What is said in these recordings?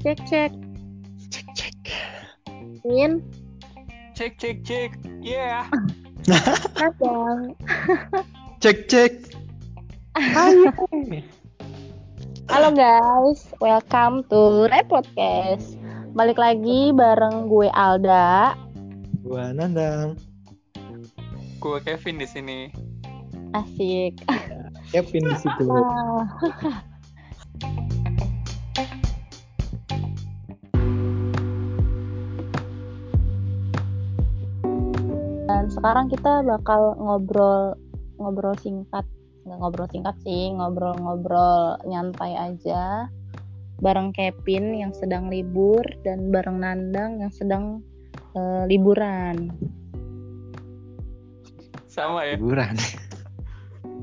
Cek cek. Cek cek. Min, Cek cek cek. Yeah. kadang. Cek cek. Halo guys, welcome to Re Podcast. Balik lagi bareng gue Alda. Gua Nandang. Gue Kevin di sini. Asik. Kevin di situ. Sekarang kita bakal ngobrol ngobrol singkat, nggak ngobrol singkat sih, ngobrol-ngobrol nyantai aja bareng Kevin yang sedang libur dan bareng Nandang yang sedang eh, liburan. Sama ya. Liburan.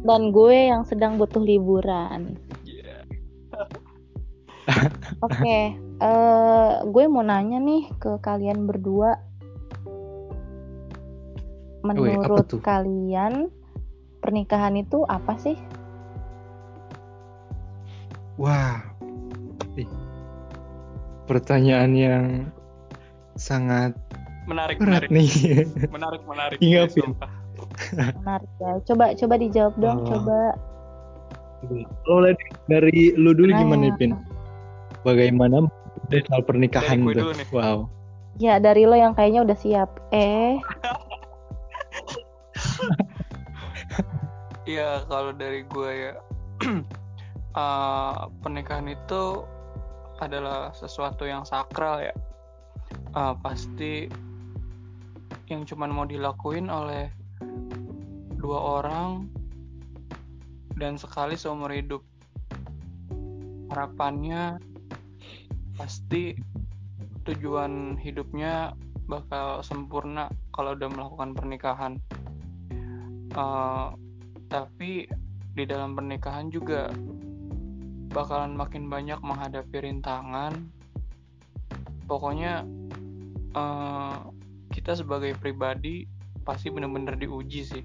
Dan gue yang sedang butuh liburan. Iya. Oke, eh gue mau nanya nih ke kalian berdua. Menurut tuh? kalian pernikahan itu apa sih? Wah. Ih. Pertanyaan yang sangat Menarik berat menarik. nih. Menarik menarik. Iya, Ya. Menarik ya. Coba coba dijawab dong, Oh. coba. Kalau dari- dari lu dulu Nah. gimana, Pin? Bagaimana dari soal pernikahan Dari tuh? nih. Wow. Ya dari lo yang kayaknya udah siap. Eh, Iya kalau dari gue ya eh, pernikahan itu adalah sesuatu yang sakral ya. Eh, pasti yang cuman mau dilakuin oleh dua orang dan sekali seumur hidup. Harapannya pasti tujuan hidupnya bakal sempurna kalau udah melakukan pernikahan. Eh, tapi di dalam pernikahan juga bakalan makin banyak menghadapi rintangan. Pokoknya eh, kita sebagai pribadi pasti bener-bener diuji sih.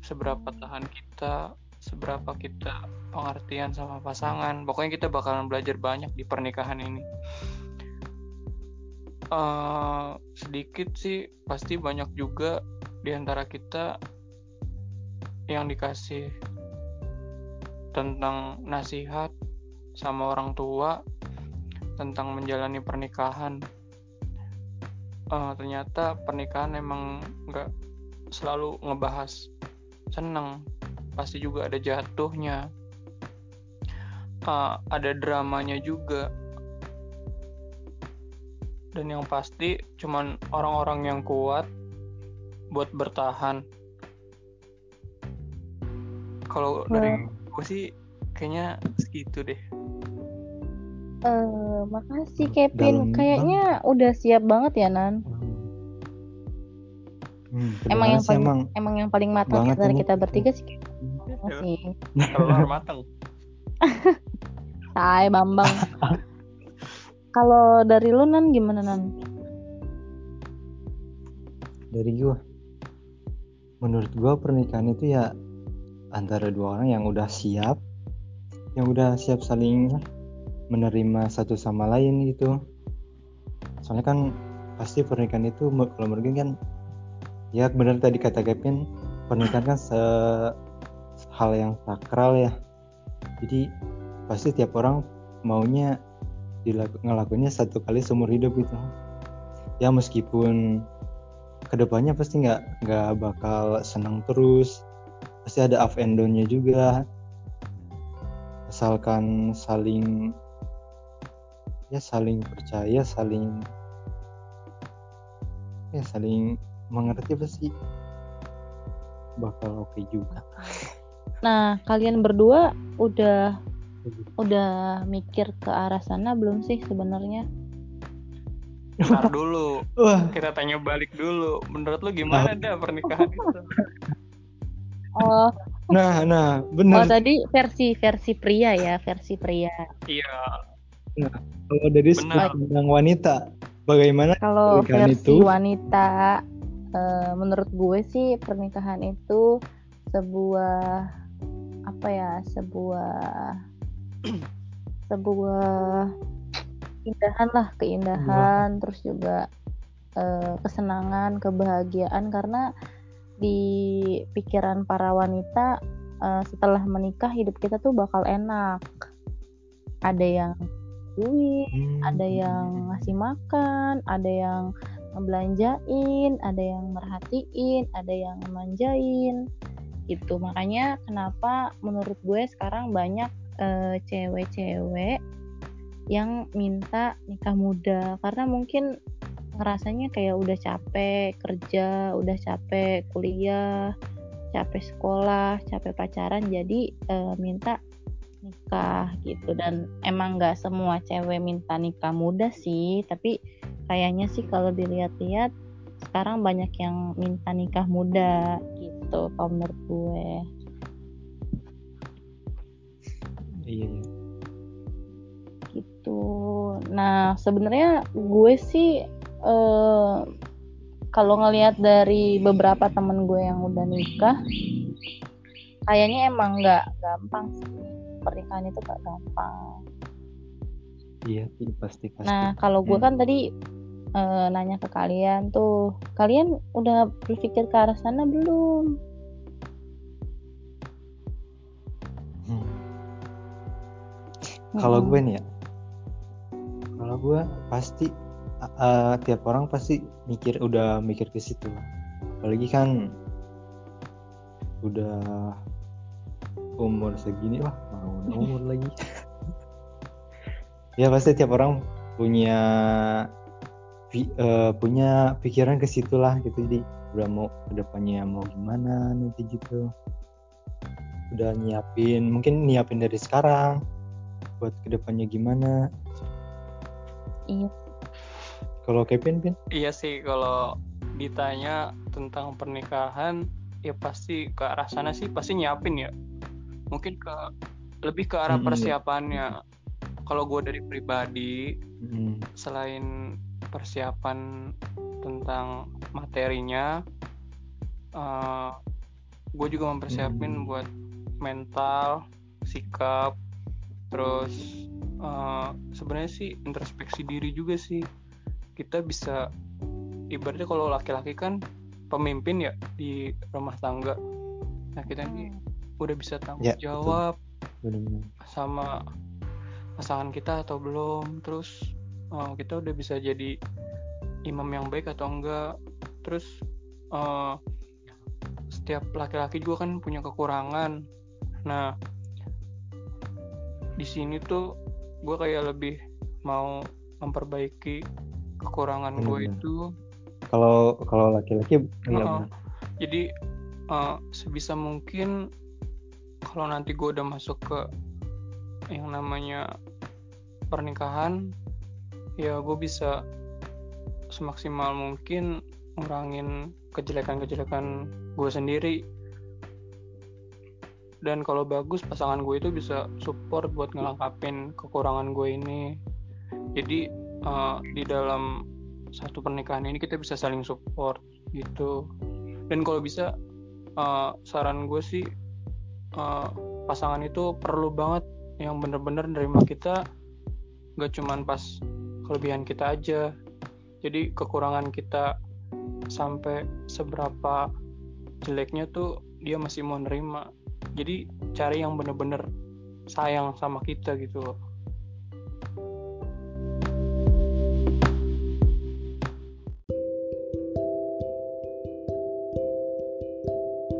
Seberapa tahan kita, seberapa kita pengertian sama pasangan. Pokoknya kita bakalan belajar banyak di pernikahan ini. Eh, sedikit sih pasti banyak juga di antara kita yang dikasih tentang nasihat sama orang tua tentang menjalani pernikahan. Eh, ternyata pernikahan emang nggak selalu ngebahas seneng, pasti juga ada jatuhnya, Eh, ada dramanya juga. Dan yang pasti cuman orang-orang yang kuat buat bertahan kalau dari gue sih kayaknya segitu deh eh makasih Dalam Kevin. Kayaknya udah siap banget ya Nan. Hmm, Emang yang paling emang emang yang paling matang banget dari kita bertiga sih Kevin. Makasih. telur matang Hai Bambang. Kalau dari lu Nan gimana Nan? dari gua menurut gua pernikahan itu ya antara dua orang yang udah siap yang udah siap saling menerima satu sama lain gitu. Soalnya kan pasti pernikahan itu kalau gue kan ya benar tadi kata Kevin pernikahan kan se hal yang sakral ya. Jadi pasti tiap orang maunya ngelakuinnya satu kali seumur hidup gitu. Ya meskipun ke depannya pasti nggak nggak bakal senang terus pasti ada up and down-nya juga. Asalkan saling ya saling percaya saling ya saling mengerti pasti bakal oke juga. Nah, kalian berdua udah udah mikir ke arah sana belum sih sebenarnya? ntar dulu. Wah. Kita tanya balik dulu. Menurut lu gimana dah pernikahan itu Oh, nah nah oh benar tadi versi versi pria ya, versi pria. iya. Kalau dari sudut pandang wanita bagaimana Kalau versi itu- wanita, eh, menurut gue sih pernikahan itu sebuah apa ya, sebuah sebuah keindahan lah keindahan terus juga eh, kesenangan kebahagiaan karena di pikiran para wanita eh, setelah menikah hidup kita tuh bakal enak. Ada yang duit Hmm, ada yang ngasih makan ada yang ngebelanjain ada yang merhatiin ada yang manjain gitu. Makanya kenapa menurut gue sekarang banyak eh, cewek-cewek yang minta nikah muda? Karena mungkin ngerasanya kayak udah capek kerja udah capek kuliah capek sekolah capek pacaran jadi eh, minta nikah gitu. Dan emang nggak semua cewek minta nikah muda sih tapi kayaknya sih kalau dilihat-lihat sekarang banyak yang minta nikah muda gitu kalau menurut gue. Iya iya. Gitu. Nah sebenarnya gue sih eh, kalau ngelihat dari beberapa temen gue yang udah nikah kayaknya emang nggak gampang sih pernikahan itu gak gampang iya sih pasti pasti Nah, kalau gue Hmm. kan tadi eh, nanya ke kalian tuh, kalian udah berpikir ke arah sana belum? Hmm. kalau Mm-mm. gue nih ya kalau gue pasti uh, tiap orang pasti mikir udah mikir ke situ. Apalagi kan udah umur segini wah mau umur lagi. Ya pasti tiap orang punya pi- uh, punya pikiran ke situ lah gitu. Jadi udah mau ke depannya mau gimana nanti gitu. Udah nyiapin mungkin nyiapin dari sekarang buat ke depannya gimana. Iya. Kalau Kevin Pin Iya sih kalau ditanya tentang pernikahan ya pasti ke arah sana sih pasti nyiapin ya. Mungkin ke lebih ke arah Mm-mm, iya. persiapannya. Kalau gue dari pribadi Hmm, selain persiapan tentang materinya, eh gue juga mempersiapin Hmm. buat mental, sikap, terus eh, sebenarnya sih introspeksi diri juga sih. Kita bisa ibaratnya kalau laki-laki kan pemimpin ya di rumah tangga. Nah kita ini udah bisa tanggung Ya, betul. jawab bener-bener. sama pasangan kita atau belum terus eh, kita udah bisa jadi imam yang baik atau enggak terus eh, setiap laki-laki juga kan punya kekurangan nah di sini tuh gue kayak lebih mau memperbaiki kekurangan gue Bener-bener. itu kalau kalau laki-laki iya bener. jadi eh, sebisa mungkin kalau nanti gue udah masuk ke yang namanya pernikahan ya gue bisa semaksimal mungkin ngurangin kejelekan-kejelekan gue sendiri dan kalau bagus pasangan gue itu bisa support buat ngelengkapin kekurangan gue ini jadi eh, di dalam satu pernikahan ini kita bisa saling support gitu. Dan kalau bisa eh, saran gue sih eh, pasangan itu perlu banget yang bener-bener nerima kita gak cuman pas kelebihan kita aja. Jadi kekurangan kita sampai seberapa jeleknya tuh dia masih mau nerima. Jadi cari yang bener-bener sayang sama kita gitu loh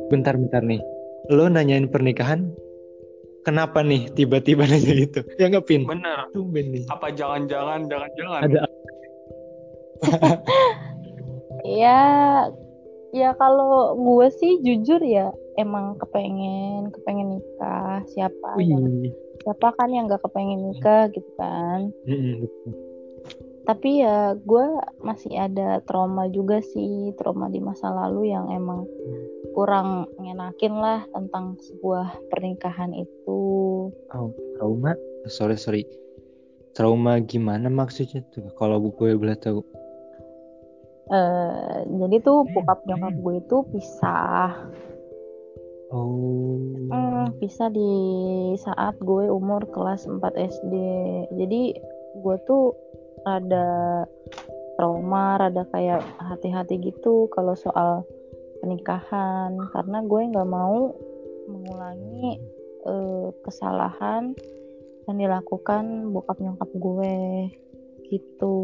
bentar-bentar nih. Lo nanyain pernikahan? Kenapa nih tiba-tiba nanya gitu? Ya nggak pin? Bener. Tumben nih. Apa jangan-jangan jangan-jangan? Ada. Ya, ya kalau gue sih jujur ya emang kepengen kepengen nikah. Siapa yang siapa kan yang nggak kepengen nikah gitu kan? Tapi ya gue masih ada trauma juga sih trauma di masa lalu yang emang kurang ngenakin lah tentang sebuah pernikahan itu. Oh, trauma? Sorry sorry. Trauma gimana maksudnya tuh? Kalau gue boleh tahu. Eh, jadi tuh bokap nyokap gue itu pisah. Oh. Hmm, pisah di saat gue umur kelas 4 SD. Jadi gue tuh rada trauma rada kayak hati-hati gitu kalau soal pernikahan karena gue nggak mau mengulangi uh, kesalahan yang dilakukan bokap nyokap gue gitu.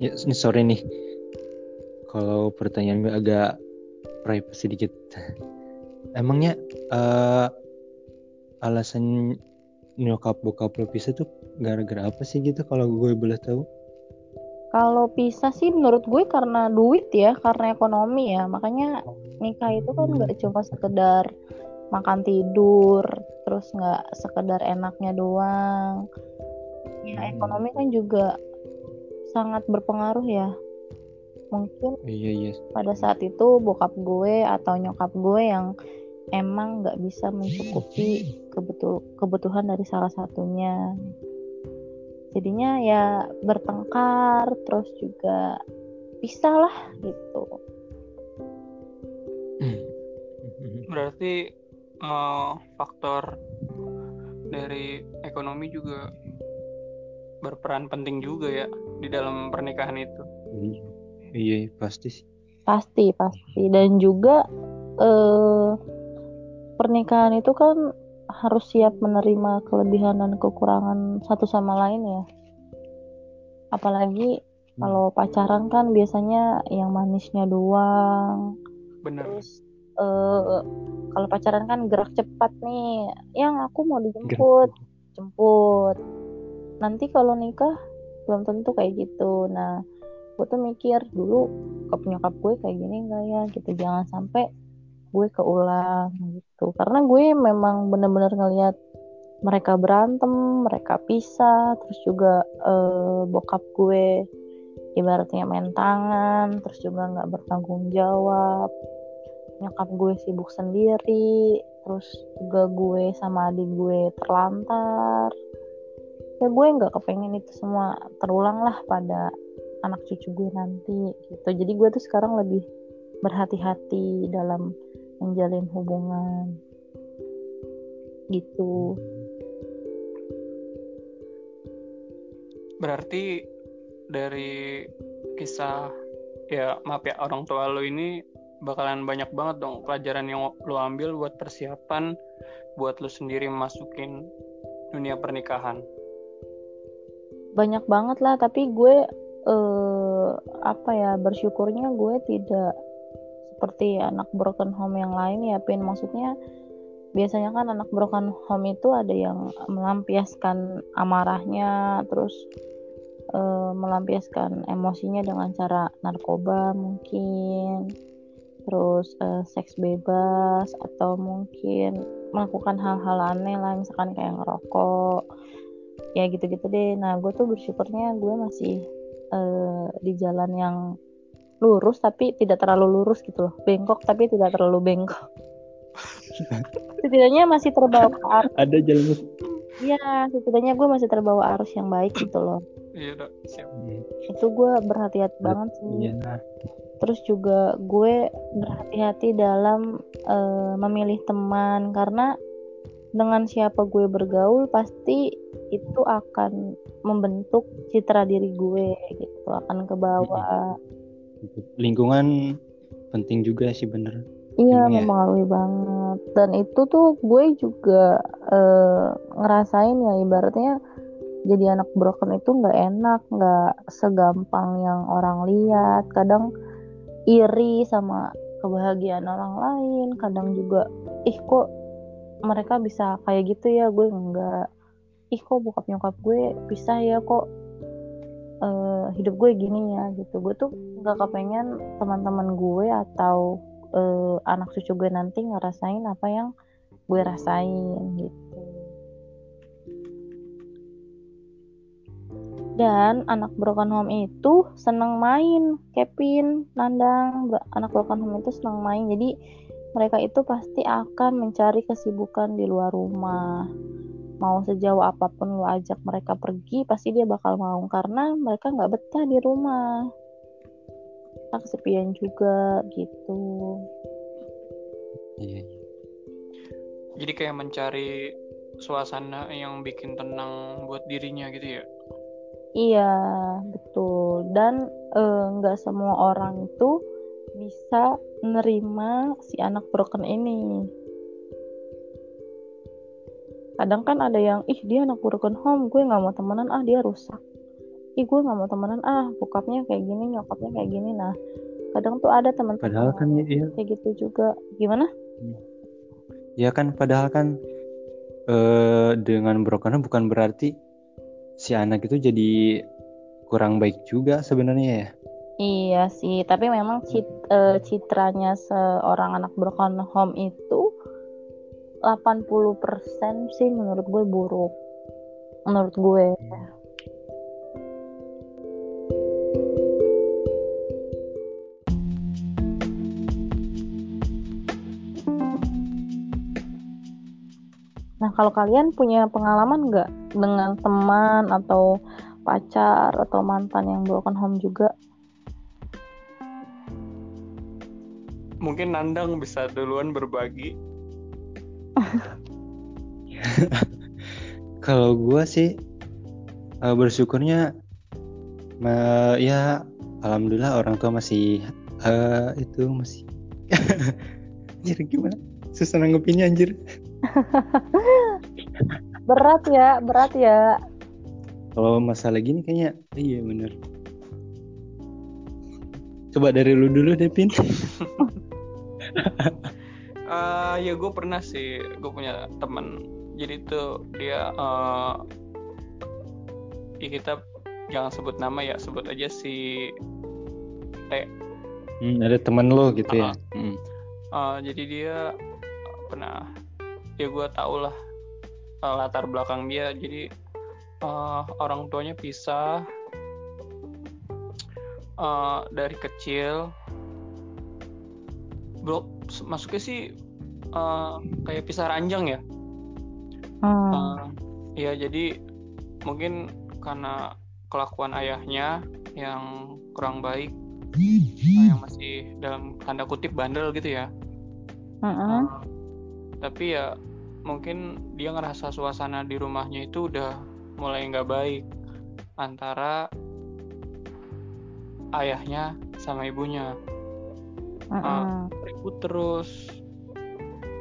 Ya sore nih. Kalau pertanyaan gue agak privacy sedikit emangnya uh, alasan nyokap bokap lo pisah tuh gara-gara apa sih gitu kalau gue boleh tahu kalau pisah sih menurut gue karena duit ya karena ekonomi ya. Makanya nikah itu kan nggak cuma sekedar makan tidur terus nggak sekedar enaknya doang. Ya ekonomi kan juga sangat berpengaruh ya. Mungkin iya iya. pada saat itu bokap gue atau nyokap gue yang emang nggak bisa mencukupi kebutuh kebutuhan dari salah satunya jadinya ya bertengkar terus juga pisah lah gitu berarti uh, faktor dari ekonomi juga berperan penting juga ya di dalam pernikahan itu. Iya, iya pasti sih. Pasti, pasti. Dan juga eh, pernikahan itu kan harus siap menerima kelebihan dan kekurangan satu sama lain ya. Apalagi hmm. kalau pacaran kan biasanya yang manisnya doang. Bener. Terus eh, kalau pacaran kan gerak cepat nih. Yang aku mau dijemput, gerak. jemput nanti kalau nikah belum tentu kayak gitu nah gue tuh mikir dulu ke penyokap gue kayak gini enggak ya gitu jangan sampai gue keulang gitu. Karena gue memang bener-bener ngelihat mereka berantem mereka pisah terus juga eh, bokap gue ibaratnya main tangan terus juga nggak bertanggung jawab. Nyokap gue sibuk sendiri terus juga gue sama adik gue terlantar. Ya gue nggak kepengen itu semua terulang lah pada anak cucu gue nanti gitu. Jadi gue tuh sekarang lebih berhati-hati dalam menjalin hubungan. Gitu. Berarti dari kisah ya maaf ya orang tua lo ini bakalan banyak banget dong pelajaran yang lo ambil buat persiapan buat lo sendiri masukin dunia pernikahan. Banyak banget lah tapi gue eh, apa ya bersyukurnya gue tidak seperti anak broken home yang lain ya pin. Maksudnya biasanya kan anak broken home itu ada yang melampiaskan amarahnya terus eh, melampiaskan emosinya dengan cara narkoba mungkin terus eh, seks bebas atau mungkin melakukan hal-hal aneh lah misalkan kayak ngerokok ya gitu-gitu deh. Nah gue tuh bersyukurnya gue masih uh, di jalan yang lurus tapi tidak terlalu lurus gitu loh. Bengkok tapi tidak terlalu bengkok. Setidaknya masih terbawa arus. Ada jalan iya setidaknya gue masih terbawa arus yang baik gitu loh. Iya dok. Siap. Itu gue berhati-hati banget sih. Iya. terus juga gue berhati-hati dalam uh, memilih teman karena dengan siapa gue bergaul pasti itu akan membentuk citra diri gue gitu akan ke bawah lingkungan penting juga sih bener. Iya ya? mempengaruhi banget. Dan itu tuh gue juga uh, ngerasain ya ibaratnya jadi anak broken itu nggak enak nggak segampang yang orang lihat. Kadang iri sama kebahagiaan orang lain kadang juga ih kok mereka bisa kayak gitu ya? Gue enggak ih kok bokap nyokap gue pisah ya? Kok uh, hidup gue gini ya gitu. Gue tuh nggak kepengen teman-teman gue atau uh, anak cucu gue nanti ngerasain apa yang gue rasain gitu. Dan anak broken home itu seneng main Kevin Nandang anak broken home itu seneng main. Jadi mereka itu pasti akan mencari kesibukan di luar rumah. Mau sejauh apa pun lo ajak mereka pergi, pasti dia bakal mau karena mereka nggak betah di rumah. Kita kesepian juga gitu. Iya, iya. Jadi kayak mencari suasana yang bikin tenang buat dirinya gitu ya Iya, betul. Dan eh, nggak semua orang itu bisa nerima si anak broken ini. Kadang kan ada yang, ih dia anak broken home, gue nggak mau temenan, ah dia rusak. Ih gue nggak mau temenan, ah bokapnya kayak gini, nyokapnya kayak gini. Nah, kadang tuh ada teman-teman Padahal kan yang iya, kayak gitu juga. Gimana? ya kan padahal kan eh, dengan broken home bukan berarti si anak itu jadi kurang baik juga sebenarnya ya. Iya sih, tapi memang cit- eh, citranya seorang anak broken home itu 80% sih menurut gue buruk. Menurut gue. Nah, kalau kalian punya pengalaman nggak dengan teman atau pacar atau mantan yang broken home juga? Mungkin Nandang bisa duluan berbagi. Kalau gua sih eh, bersyukurnya eh, ya alhamdulillah orang tua masih eh, itu masih. Anjir gimana? Susah nanggepinnya anjir. Berat ya, berat ya. kalau masalah gini kayaknya iya bener. Coba dari lu dulu Devin Eh, ya gue pernah sih gue punya temen. Jadi tuh dia eh ya kita jangan sebut nama ya sebut aja si T. Hmm, ada teman lo gitu ya? Hmm. Eh, jadi dia pernah ya gue tau lah eh, latar belakang dia. Jadi eh, orang tuanya pisah eh, dari kecil bro masuknya sih eh, kayak pisah ranjang ya Hmm. Eh, ya jadi mungkin karena kelakuan ayahnya yang kurang baik eh, yang masih dalam tanda kutip bandel gitu ya Mm-mm. Uh, tapi ya mungkin dia ngerasa suasana di rumahnya itu udah mulai nggak baik antara ayahnya sama ibunya Mm-mm. ribut terus.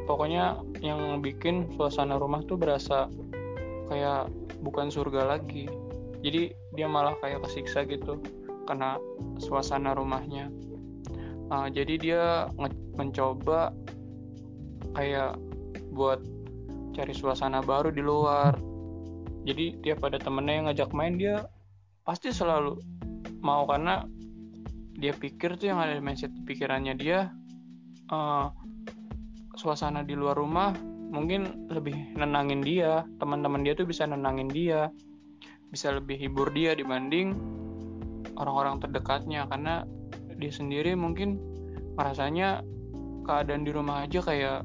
Pokoknya yang bikin suasana rumah tuh berasa kayak bukan surga lagi. Jadi dia malah kayak kesiksa gitu karena suasana rumahnya. Uh, jadi dia mencoba kayak buat cari suasana baru di luar. Jadi dia pada temennya yang ngajak main dia pasti selalu mau karena dia pikir tuh yang ada di mindset pikirannya dia eh, suasana di luar rumah mungkin lebih nenangin dia teman-teman dia tuh bisa nenangin dia bisa lebih hibur dia dibanding orang-orang terdekatnya karena dia sendiri mungkin merasanya keadaan di rumah aja kayak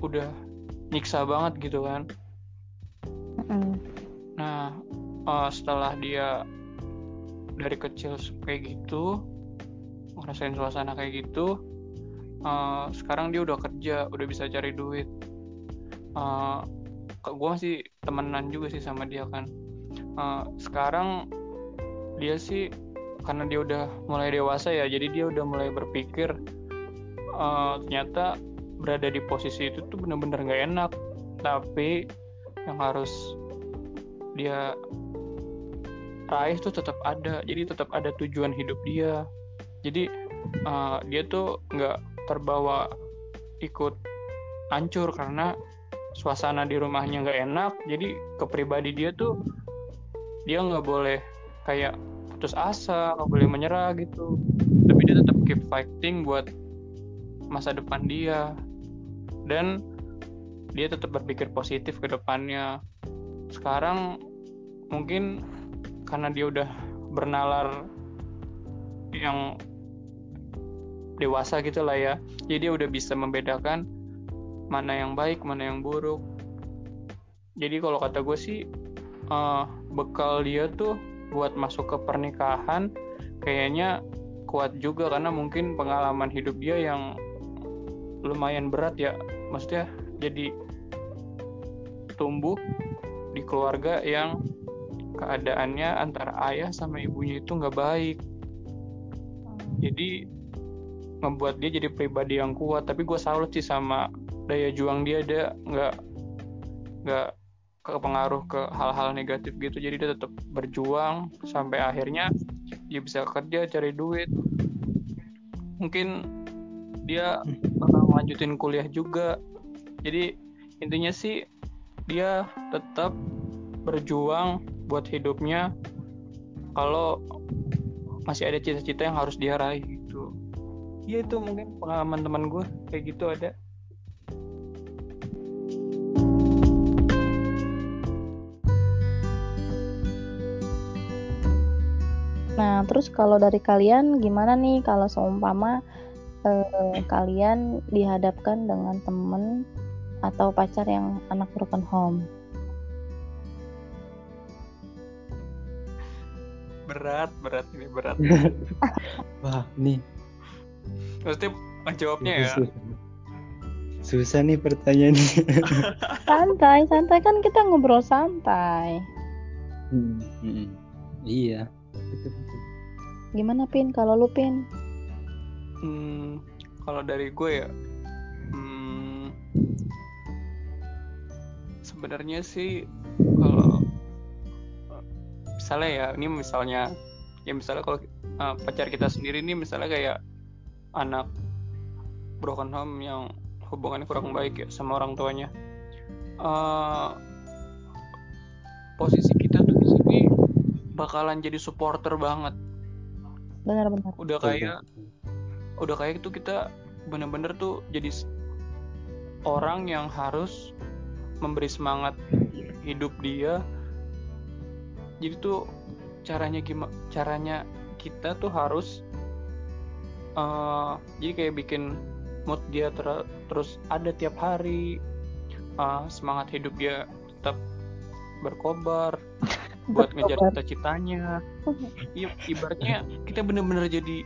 udah nyiksa banget gitu kan. Nah, eh, setelah dia dari kecil kayak gitu, ngerasain suasana kayak gitu, eh, sekarang dia udah kerja, udah bisa cari duit. Eh, gue masih temenan juga sih sama dia kan. Eh, sekarang dia sih karena dia udah mulai dewasa ya, jadi dia udah mulai berpikir eh, ternyata berada di posisi itu tuh bener-bener nggak enak. Tapi yang harus dia raih tuh tetap ada jadi tetap ada tujuan hidup dia jadi uh, dia tuh nggak terbawa ikut hancur karena suasana di rumahnya nggak enak. Jadi kepribadi dia tuh dia nggak boleh kayak putus asa nggak boleh menyerah gitu. Tapi dia tetap keep fighting buat masa depan dia. Dan dia tetap berpikir positif ke depannya. Sekarang mungkin karena dia udah bernalar yang dewasa gitu lah ya. Jadi udah bisa membedakan mana yang baik mana yang buruk. Jadi kalau kata gue sih eh, bekal dia tuh buat masuk ke pernikahan kayaknya kuat juga karena mungkin pengalaman hidup dia yang lumayan berat ya. Maksudnya jadi tumbuh di keluarga yang keadaannya antara ayah sama ibunya itu nggak baik. Jadi ngebuat dia jadi pribadi yang kuat. Tapi gue salut sih sama daya juang dia. Dia nggak nggak kepengaruh ke hal-hal negatif gitu. Jadi dia tetap berjuang sampai akhirnya dia bisa kerja cari duit. Mungkin dia bakal melanjutin kuliah juga. Jadi intinya sih dia tetap berjuang buat hidupnya kalau masih ada cita-cita yang harus dia raih ya itu mungkin pengalaman teman gue kayak gitu ada. Nah, terus kalau dari kalian gimana nih kalau seumpama eh, kalian dihadapkan dengan temen atau pacar yang anak broken home? berat berat ini berat. Wah, nih maksudnya jawabnya ya susah. Nih pertanyaannya. Santai, santai kan kita ngobrol santai. Hmm, hmm. Iya. Betul, betul. Gimana Pin kalau lu Pin? Hmm, kalau dari gue ya, hmm, sebenarnya sih kalau misalnya ya, ini misalnya, ya misalnya kalau eh, pacar kita sendiri ini misalnya kayak anak broken home yang hubungannya kurang baik ya sama orang tuanya. Eh, posisi kita tuh di sini bakalan jadi supporter banget. Benar-benar. Udah kayak udah kayak itu kita bener-bener tuh jadi orang yang harus memberi semangat hidup dia jadi tuh caranya gimana caranya kita tuh harus eh, jadi kayak bikin mood dia ter- terus ada tiap hari eh, semangat hidup dia tetap berkobar buat ngejar cita-citanya Iya, ibaratnya kita bener-bener jadi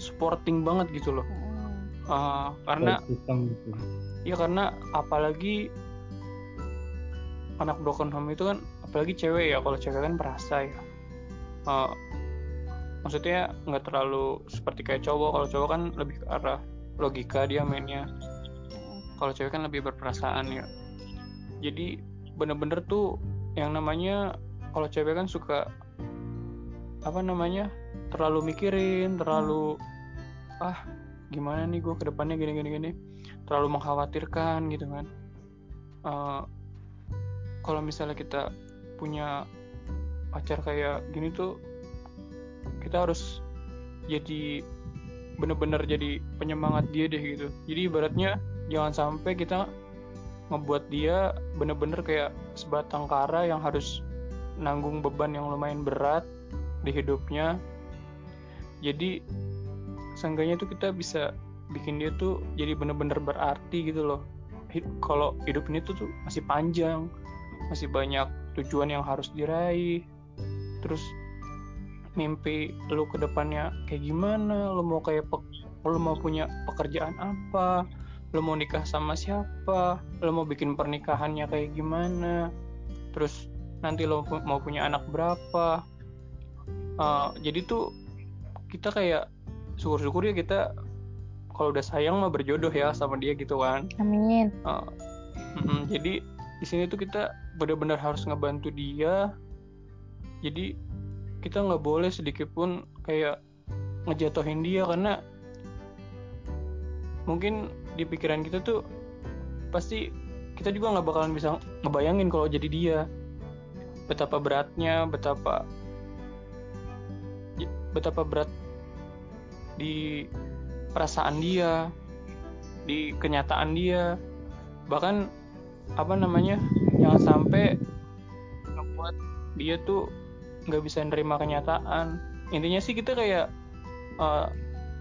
supporting banget gitu loh. Eh, karena ya karena apalagi anak broken home itu kan apalagi cewek ya kalau cewek kan perasa ya. Eh, maksudnya nggak terlalu seperti kayak cowok. Kalau cowok kan lebih ke arah logika dia mainnya. Kalau cewek kan lebih berperasaan ya. Jadi bener-bener tuh yang namanya kalau cewek kan suka apa namanya terlalu mikirin, terlalu ah gimana nih gue ke depannya gini gini gini, terlalu mengkhawatirkan gitu kan. Eh, kalau misalnya kita punya pacar kayak gini tuh kita harus jadi bener-bener jadi penyemangat dia deh gitu. Jadi ibaratnya jangan sampai kita ngebuat dia bener-bener kayak sebatang kara yang harus nanggung beban yang lumayan berat di hidupnya. Jadi seenggaknya tuh kita bisa bikin dia tuh jadi bener-bener berarti gitu loh. Hid- Kalau hidup ini tuh, tuh masih panjang, masih banyak tujuan yang harus diraih. Terus mimpi lu ke depannya kayak gimana? Lu mau kayak pe- lu mau punya pekerjaan apa? Lu mau nikah sama siapa? Lu mau bikin pernikahannya kayak gimana? Terus nanti lo pu- mau punya anak berapa? Eh, jadi tuh kita kayak syukur-syukur ya kita kalau udah sayang mah berjodoh ya sama dia gitu kan. Amin. Eh, mm-mm, jadi di sini tuh kita benar-benar harus ngebantu dia. Jadi kita nggak boleh sedikit pun kayak ngejatuhin dia karena mungkin di pikiran kita tuh pasti kita juga nggak bakalan bisa ngebayangin kalau jadi dia. Betapa beratnya betapa betapa berat di perasaan dia di kenyataan dia. Bahkan apa namanya jangan sampai ngebuat dia tuh nggak bisa nerima kenyataan. Intinya sih kita kayak eh,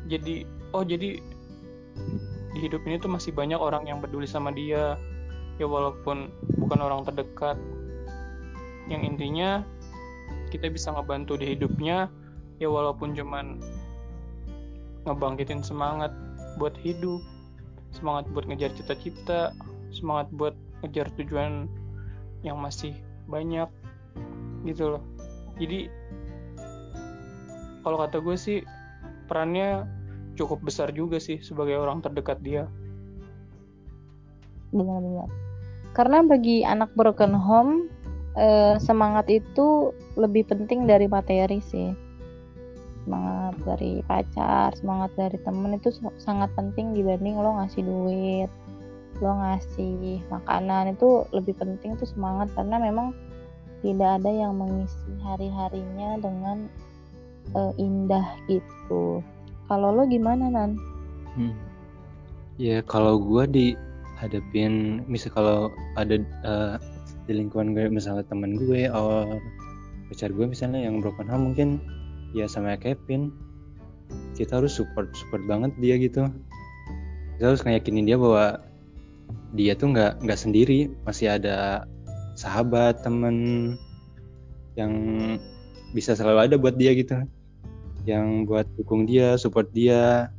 jadi oh jadi di hidup ini tuh masih banyak orang yang peduli sama dia. Ya walaupun bukan orang terdekat. Yang intinya kita bisa ngebantu di hidupnya ya walaupun cuman ngebangkitin semangat buat hidup semangat buat ngejar cita-cita semangat buat ngejar tujuan yang masih banyak gitu loh jadi kalau kata gue sih perannya cukup besar juga sih sebagai orang terdekat dia. Benar-benar. Karena bagi anak broken home eh, semangat itu lebih penting dari materi sih. Semangat dari pacar semangat dari temen itu sangat penting dibanding lo ngasih duit lo ngasih makanan. Itu lebih penting tuh semangat karena memang tidak ada yang mengisi hari-harinya dengan uh, indah gitu. Kalau lo gimana nan? Hmm. ya kalau gue dihadapin misal kalau ada uh, di lingkungan gue misalnya teman gue atau pacar gue misalnya yang broken home mungkin ya sama Kevin. Kita harus support support banget dia gitu. Kita harus ngeyakinin dia bahwa dia tuh nggak nggak sendiri. Masih ada sahabat temen yang bisa selalu ada buat dia gitu. Yang buat dukung dia support dia.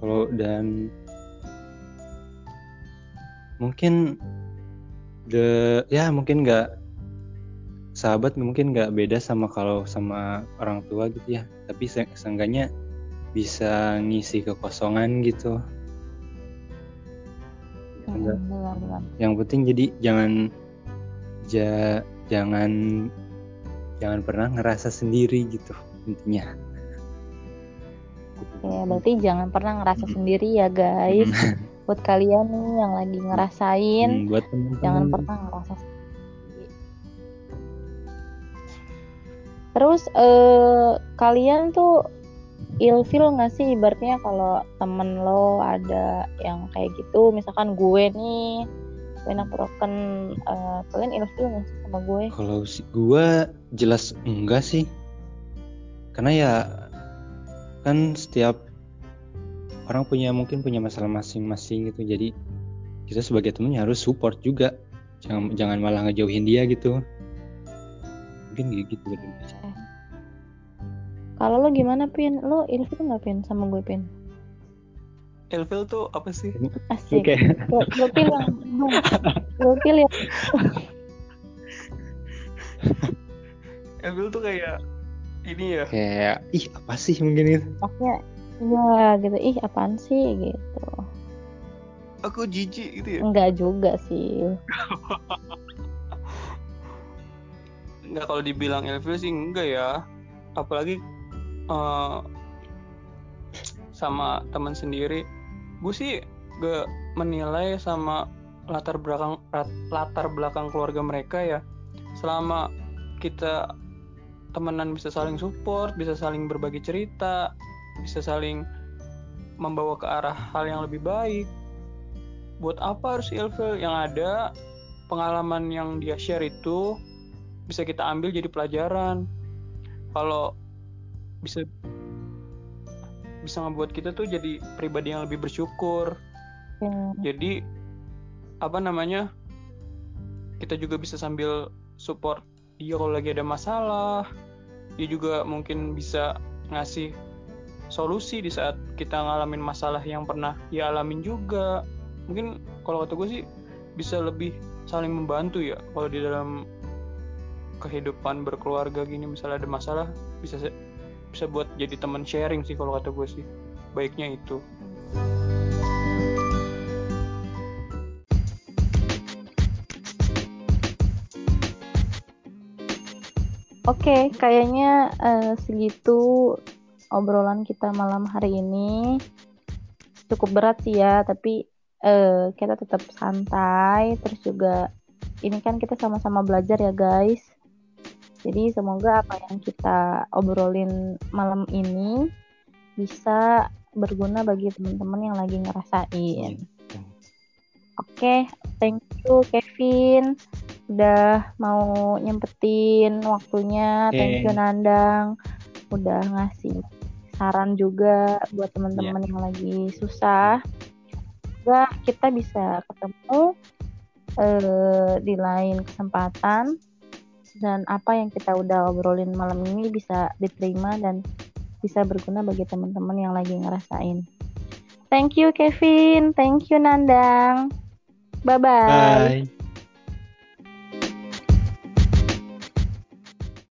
Kalau dan mungkin the ya mungkin nggak sahabat mungkin nggak beda sama kalau sama orang tua gitu ya. Tapi se seenggaknya bisa ngisi kekosongan gitu hmm, yang penting jadi jangan ja, jangan jangan pernah ngerasa sendiri gitu intinya Oke, berarti jangan pernah ngerasa sendiri ya guys. buat kalian nih yang lagi ngerasain, hmm, buat temen -temen. jangan pernah ngerasa sendiri. Terus eh, kalian tuh ilfil nggak sih ibaratnya kalau temen lo ada yang kayak gitu, misalkan gue nih enak broken uh, kalian ilfil nggak sih sama gue? Kalau si gue jelas enggak sih. Karena ya kan setiap orang punya mungkin punya masalah masing-masing gitu. Jadi kita sebagai temennya harus support juga. Jangan jangan malah ngejauhin dia gitu. Mungkin gitu. Eh. Kalau lo gimana pin lo ilfil nggak pin sama gue pin Ilfil tuh apa sih? Asik. Okay. Ilfil yang Ilfil yang Ilfil tuh kayak ini ya. Kayak ih apa sih mungkin itu? Maksudnya iya gitu ih apaan sih gitu. Aku jijik gitu ya? Enggak juga sih. enggak kalau dibilang ilfil sih enggak ya. Apalagi uh, sama teman sendiri. Gue sih gak menilai sama latar belakang latar belakang keluarga mereka ya. Selama kita temenan bisa saling support bisa saling berbagi cerita bisa saling membawa ke arah hal yang lebih baik buat apa harus ilfil? Yang ada pengalaman yang dia share itu bisa kita ambil jadi pelajaran. Kalau bisa bisa ngebuat kita tuh jadi pribadi yang lebih bersyukur. Hmm. jadi apa namanya kita juga bisa sambil support dia kalau lagi ada masalah. Dia juga mungkin bisa ngasih solusi di saat kita ngalamin masalah yang pernah dia alamin juga. Mungkin kalau kata gue sih bisa lebih saling membantu ya. Kalau di dalam kehidupan berkeluarga gini misalnya ada masalah bisa bisa buat jadi teman sharing sih kalau kata gue sih baiknya itu Oke, okay, kayaknya uh, segitu obrolan kita malam hari ini. Cukup berat sih ya, tapi uh, kita tetap santai. Terus juga ini kan kita sama-sama belajar ya guys. Jadi semoga apa yang kita obrolin malam ini bisa berguna bagi teman-teman yang lagi ngerasain. Oke, okay, thank you Kevin udah mau nyempetin waktunya. Okay. Thank you Nandang udah ngasih saran juga buat teman-teman yeah. yang lagi susah. Semoga kita bisa ketemu uh, di lain kesempatan dan apa yang kita udah obrolin malam ini bisa diterima dan bisa berguna bagi teman-teman yang lagi ngerasain. Thank you Kevin, thank you Nandang. Bye-bye. Bye.